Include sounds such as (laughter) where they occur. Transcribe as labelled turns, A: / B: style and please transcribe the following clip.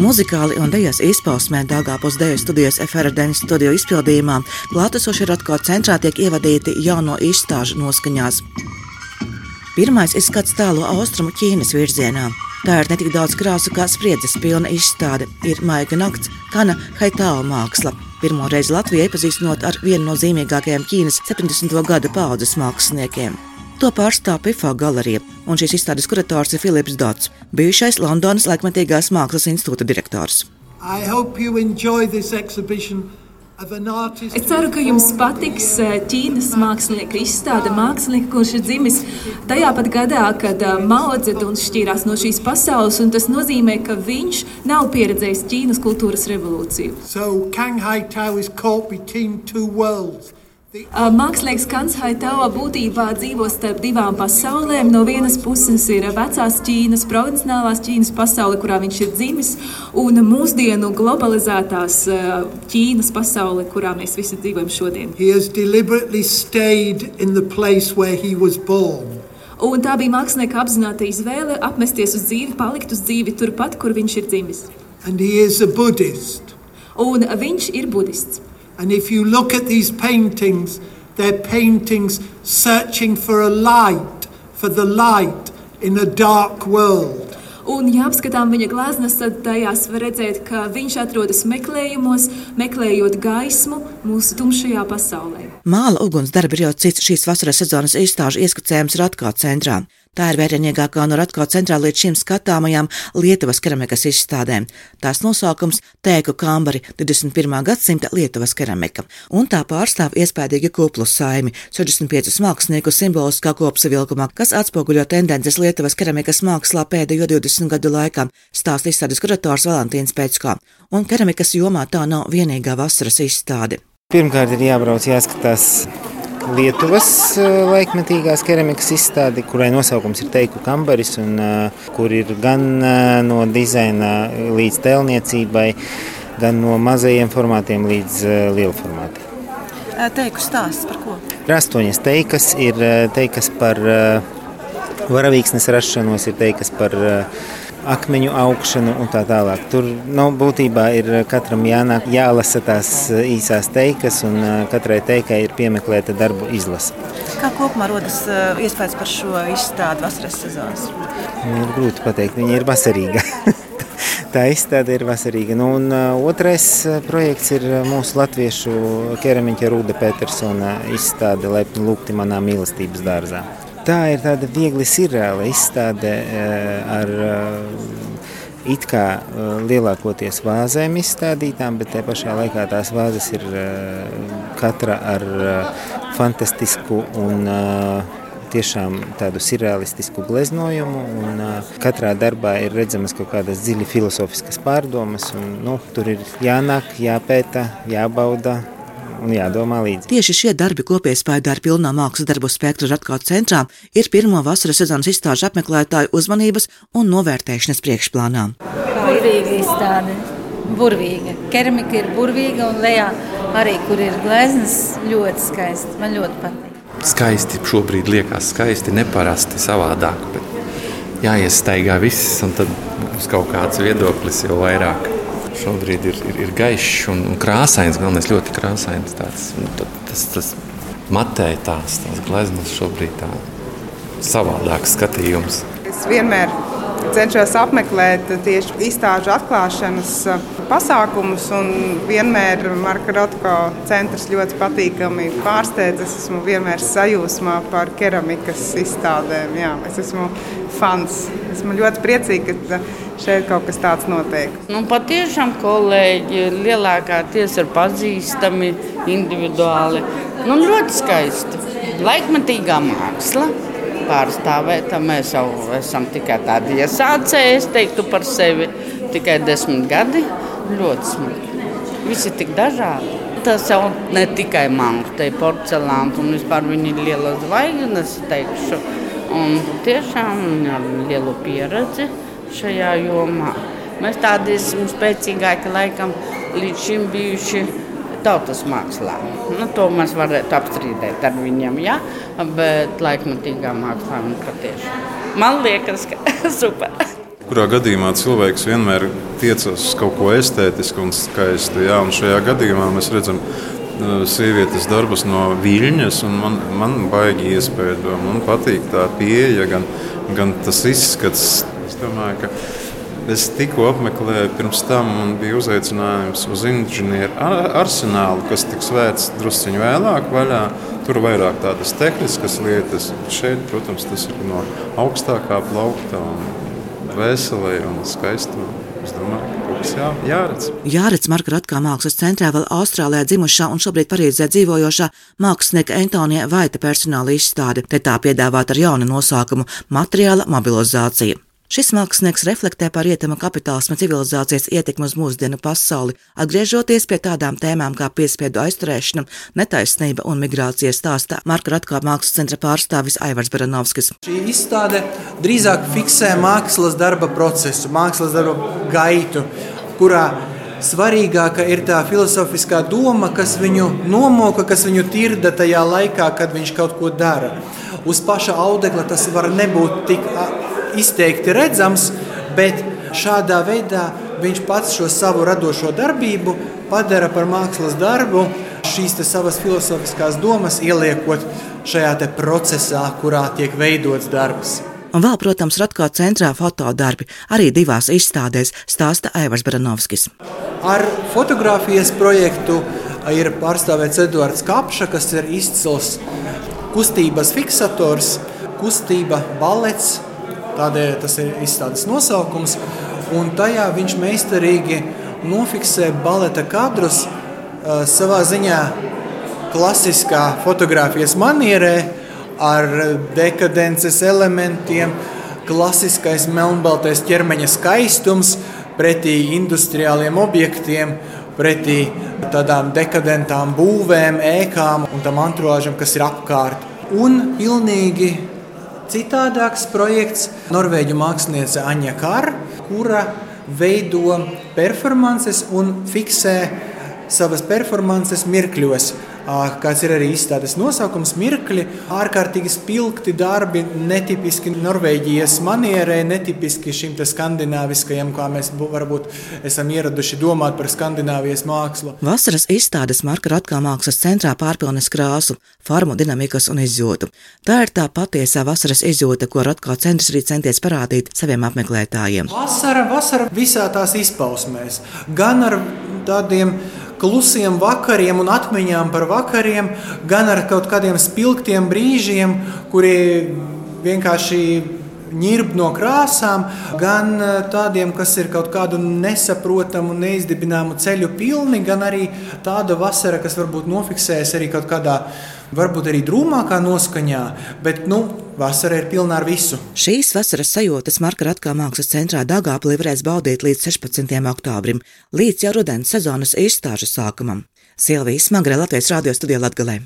A: Muzikāli un dēļas izpausmē Dāngāpus dēļu studijas FRDN studiju izpildījumā klātesošie Rotko centrā tiek ievadīti jauno izstāžu noskaņās. Pirmais izskats tālo austrumu Ķīnas virzienā. Tā ir ne tik daudz krāsu kā spriedzes pilna izstāde, ir maiga nakts, kana haitāla māksla. Pirmo reizi Latvijai iepazīstinot ar vienu no zīmīgākajiem Ķīnas 70. gada paudzes māksliniekiem. To pārstāv PIFA galerija, un šīs izstādes kurators ir Filips Dots, bijušais Londonas laikmatīgās mākslas institūta direktors.
B: Es ceru, ka jums patiks eh, Ķīnas mākslinieka izstāde. Mākslinieks, kurš ir dzimis tajā pat gadā, kad eh, Mao Zedons šķīrās no šīs pasaules, un tas nozīmē, ka viņš nav pieredzējis Ķīnas kultūras revolūciju. So, Mākslinieks Kants Haitao būtībā dzīvo starp divām pasaulēm. No vienas puses ir vecās Ķīnas, provincionālās Ķīnas pasaule, kurā viņš ir dzimis, un mūsdienu globalizētās Ķīnas pasaule, kurā mēs visi dzīvojam šodien. Un tā bija mākslinieka apzināta izvēle apmesties uz dzīvi, palikt uz dzīvi turpat, kur viņš ir dzimis. Un viņš ir budists.
C: And if you look at these paintings, they're paintings searching for a light, for the light in a dark world.
B: Un, ja apskatām viņa gleznas, tad tajās var redzēt, ka viņš atrodas meklējumos, meklējot gaismu mūsu tumšajā pasaulē.
A: Māla ugunsdarbi ir jau cits šīs vasaras sezonas izstāžu ieskicējums Ratkā centrā. Tā ir vērienīgākā no Ratko centrā līdz šim skatāmajām Lietuvas keramikas izstādēm. Tās nosaukums - Tēku kambari 21. gadsimta Lietuvas keramika, un tā pārstāv iespējīgi kuplu saimi - 65 mākslinieku simboliskā kopsavilkumā, kas atspoguļo tendences Lietuvas keramikas mākslā pēdējo 20 gadu laikā, stāsta izstādes kurators Valentīns Pēckā, un keramikas jomā tā nav vienīgā vasaras izstāde.
D: Pirmkārt, ir jābrauc, jāskatās Lietuvas eh, laikmetīgās keramikas izstādi, kurai nosaukums ir Teiku kambaris, un uh, kur ir gan uh, no dizaina līdz tēlniecībai, gan no mazajiem formātiem līdz uh, lielu formātiem.
A: Teiku stāsts par ko?
D: Ir astoņas teikas, ir teikas par varavīksnes rašanos, ir teikas par akmeņu augšanu un tā tālāk. Tur nu, būtībā ir katram jānāk, jālasa tās īsās teikas, un katrai teikai ir piemeklēta darbu izlase.
A: Kā kopumā rodas iespējas par šo izstādi vasaras sezonas?
D: Nu, ir grūti pateikt, viņa ir vasarīga. (laughs) Tā izstāde ir vasarīga. Nu, un, uh, otrais projekts ir mūsu latviešu keramiķa Rūda Petersona izstāde Lepni lūgti manā mīlestības dārzā. Tā ir tāda viegli sirreāla izstāde eh, ar eh, it kā eh, lielākoties vāzēm izstādītām, bet te pašā laikā tās vāzes ir katra ar fantastisku un tiešām tādu surrealistisku gleznojumu. Un, uh, katrā darbā ir redzamas kaut kādas dziļi filozofiskas pārdomas. Un, nu, tur ir jānāk, jāpēta, jābauda, un jādomā līdzi.
A: Tieši šie darbi kopiespējā ar pilnā mākslas darbu spektru Ratkārt centrā ir pirmo vasaras sezonas izstāžu apmeklētāju uzmanības un novērtēšanas priekšplānā.
E: Burvīga izstāde, burvīga. Keramika ir burvīga un lejā arī, kur ir gleznas, ļoti skaisti. Man ļoti patīk.
F: Skaisti šobrīd liekas skaisti, neparasti savādāk, bet jāiestaigā viss un tad būs kaut kāds viedoklis jau vairāk šobrīd ir, ir, ir gaišs un, un krāsains. Galvenais ļoti krāsains. Tāds, tas, tas matē tās, tās gleznas šobrīd tā savādāks skatījums.
G: Es vienmēr cenšos apmeklēt tieši izstāžu atklāšanas uh, pasākumus. Vienmēr Marka Rotko centrs ļoti patīkami pārsteidz. Es esmu vienmēr sajūsmā par keramikas izstādēm. Jā, es esmu fans. Esmu ļoti priecīga, ka šeit kaut kas tāds notiek.
H: Nu, patiešām kolēģi lielākā tiesa ir pazīstami individuāli. Nu, ļoti skaisti. Laikmatīgā māksla pārstāvēta. Mēs jau esam tikai tādi iesācēji, es teiktu par sevi tikai desmit gadi. Ļoti smuki. Visi tik dažādi. Tas jau ne tikai mākslinieks, te ir porcelāns un vispār viņi ir lielas zvaigznes, teikšu. Un tiešām ar lielu pieredzi šajā jomā. Mēs tādi esam spēcīgāki laikam līdz šim bijuši tautas mākslā. Nu, to mēs varētu apstrīdēt ar viņiem, ja? bet laikmatīgā mākslā nu, patiešām. Man liekas, ka (laughs) super.
I: Kurā gadījumā cilvēks vienmēr tiecas uz kaut ko estētisku un skaistu. Jā, un šajā gadījumā mēs redzam uh, sievietes darbus no viļņas, man, man baigi iespēja. Man patīk tā pieeja, gan, gan tas izskats. Es domāju, ka Es tikko apmeklēju, pirms tam man bija uzaicinājums uz inženieru arsenālu, kas tiks vērts drusciņā vēlāk vaļā. Tur vairāk tādas tehniskas lietas. Šeit, protams, tas ir no augstākā plaukta un veselē un skaistā. Es domāju, ka kaut kas jā, jāredz.
A: Jāredz Marka Ratkā mākslas centrā vēl Austrālijā dzimušā un šobrīd Parīzē dzīvojošā mākslinieka Antonija Vaita personāla izstāde. Te tā piedāvāt ar jaunu nosaukumu - materiāla mobilizācija. Šis mākslinieks reflektē par rietumu kapitālisma civilizācijas ietekmi uz mūsdienu pasauli, atgriežoties pie tādām tēmām kā piespiedu aizturēšana, netaisnība un migrācija stāstā Marka Ratkā mākslas centra pārstāvis Aivars Baranovskis.
J: Šī izstāde drīzāk fiksē mākslas darba procesu, mākslas darba gaitu, kurā svarīgāka ir tā filozofiskā doma, kas viņu nomoka, kas viņu tirda tajā laikā, kad viņš kaut ko dara. Uz paša audekla tas var nebūt tik izteikti redzams, bet šādā veidā viņš pats šo savu radošo darbību padara par mākslas darbu, šīs savas filozofiskās domas ieliekot šajā procesā, kurā tiek veidots darbs.
A: Un vēl, protams, Ratkā centrā fotodarbi arī divās izstādēs stāsta Aivars Baranovskis.
J: Ar fotografijas projektu ir pārstāvēts Edvards Kapša, kas ir izcils kustības fiksators, kustība, balets, Tādēļ tas ir izstādes nosaukums, un tajā viņš meistarīgi nofiksē baleta kadrus uh, savā ziņā klasiskā fotografijas manierē ar dekadences elementiem, klasiskais melnbaltais ķermeņa skaistums pretī industriāliem objektiem, pretī tādām dekadentām būvēm, ēkām un tam anturāžam, kas ir apkārt. Un pilnīgi Citādāks projekts. Norvēģu māksliniece Aņa Kara, kura veido performances un fiksē savas performances mirkļos kāds ir arī izstādes nosaukums, mirkļi, ārkārtīgi spilgti darbi, netipiski Norvēģijas manierē, netipiski šim skandināviskajam, kā mēs varbūt esam ieraduši domāt par Skandināvijas mākslu.
A: Vasaras izstādes Marka Ratkā mākslas centrā pārpilnas krāsu, formu, dinamikas un izjūtu. Tā ir tā patiesā vasaras izjūta, ko Ratkā centrs arī centies parādīt saviem apmeklētājiem.
J: Vasara, vasara visā tās izpausmēs, gan ar tādiem klusiem vakariem un atmiņām par vakariem, gan ar kaut kādiem spilgtiem brīžiem, kuri vienkārši ņirb no krāsām, gan eh, tādiem, kas ir kaut kādu nesaprotamu, neizdibināmu ceļu pilni, gan arī tāda vasara, kas varbūt nofiksējas arī kaut kādā, varbūt arī drūmākā noskaņā, bet nu, Vasara ir pilna ar visu.
A: Šīs vasaras sajūtas Marka Ratkā mākslas centrā Dāngāpilī varēs baudīt līdz 16. oktobrim, līdz jau rudens sezonas izstāžu sākumam. Silvijas Smagrē Latvijas radio studijā Latgalē.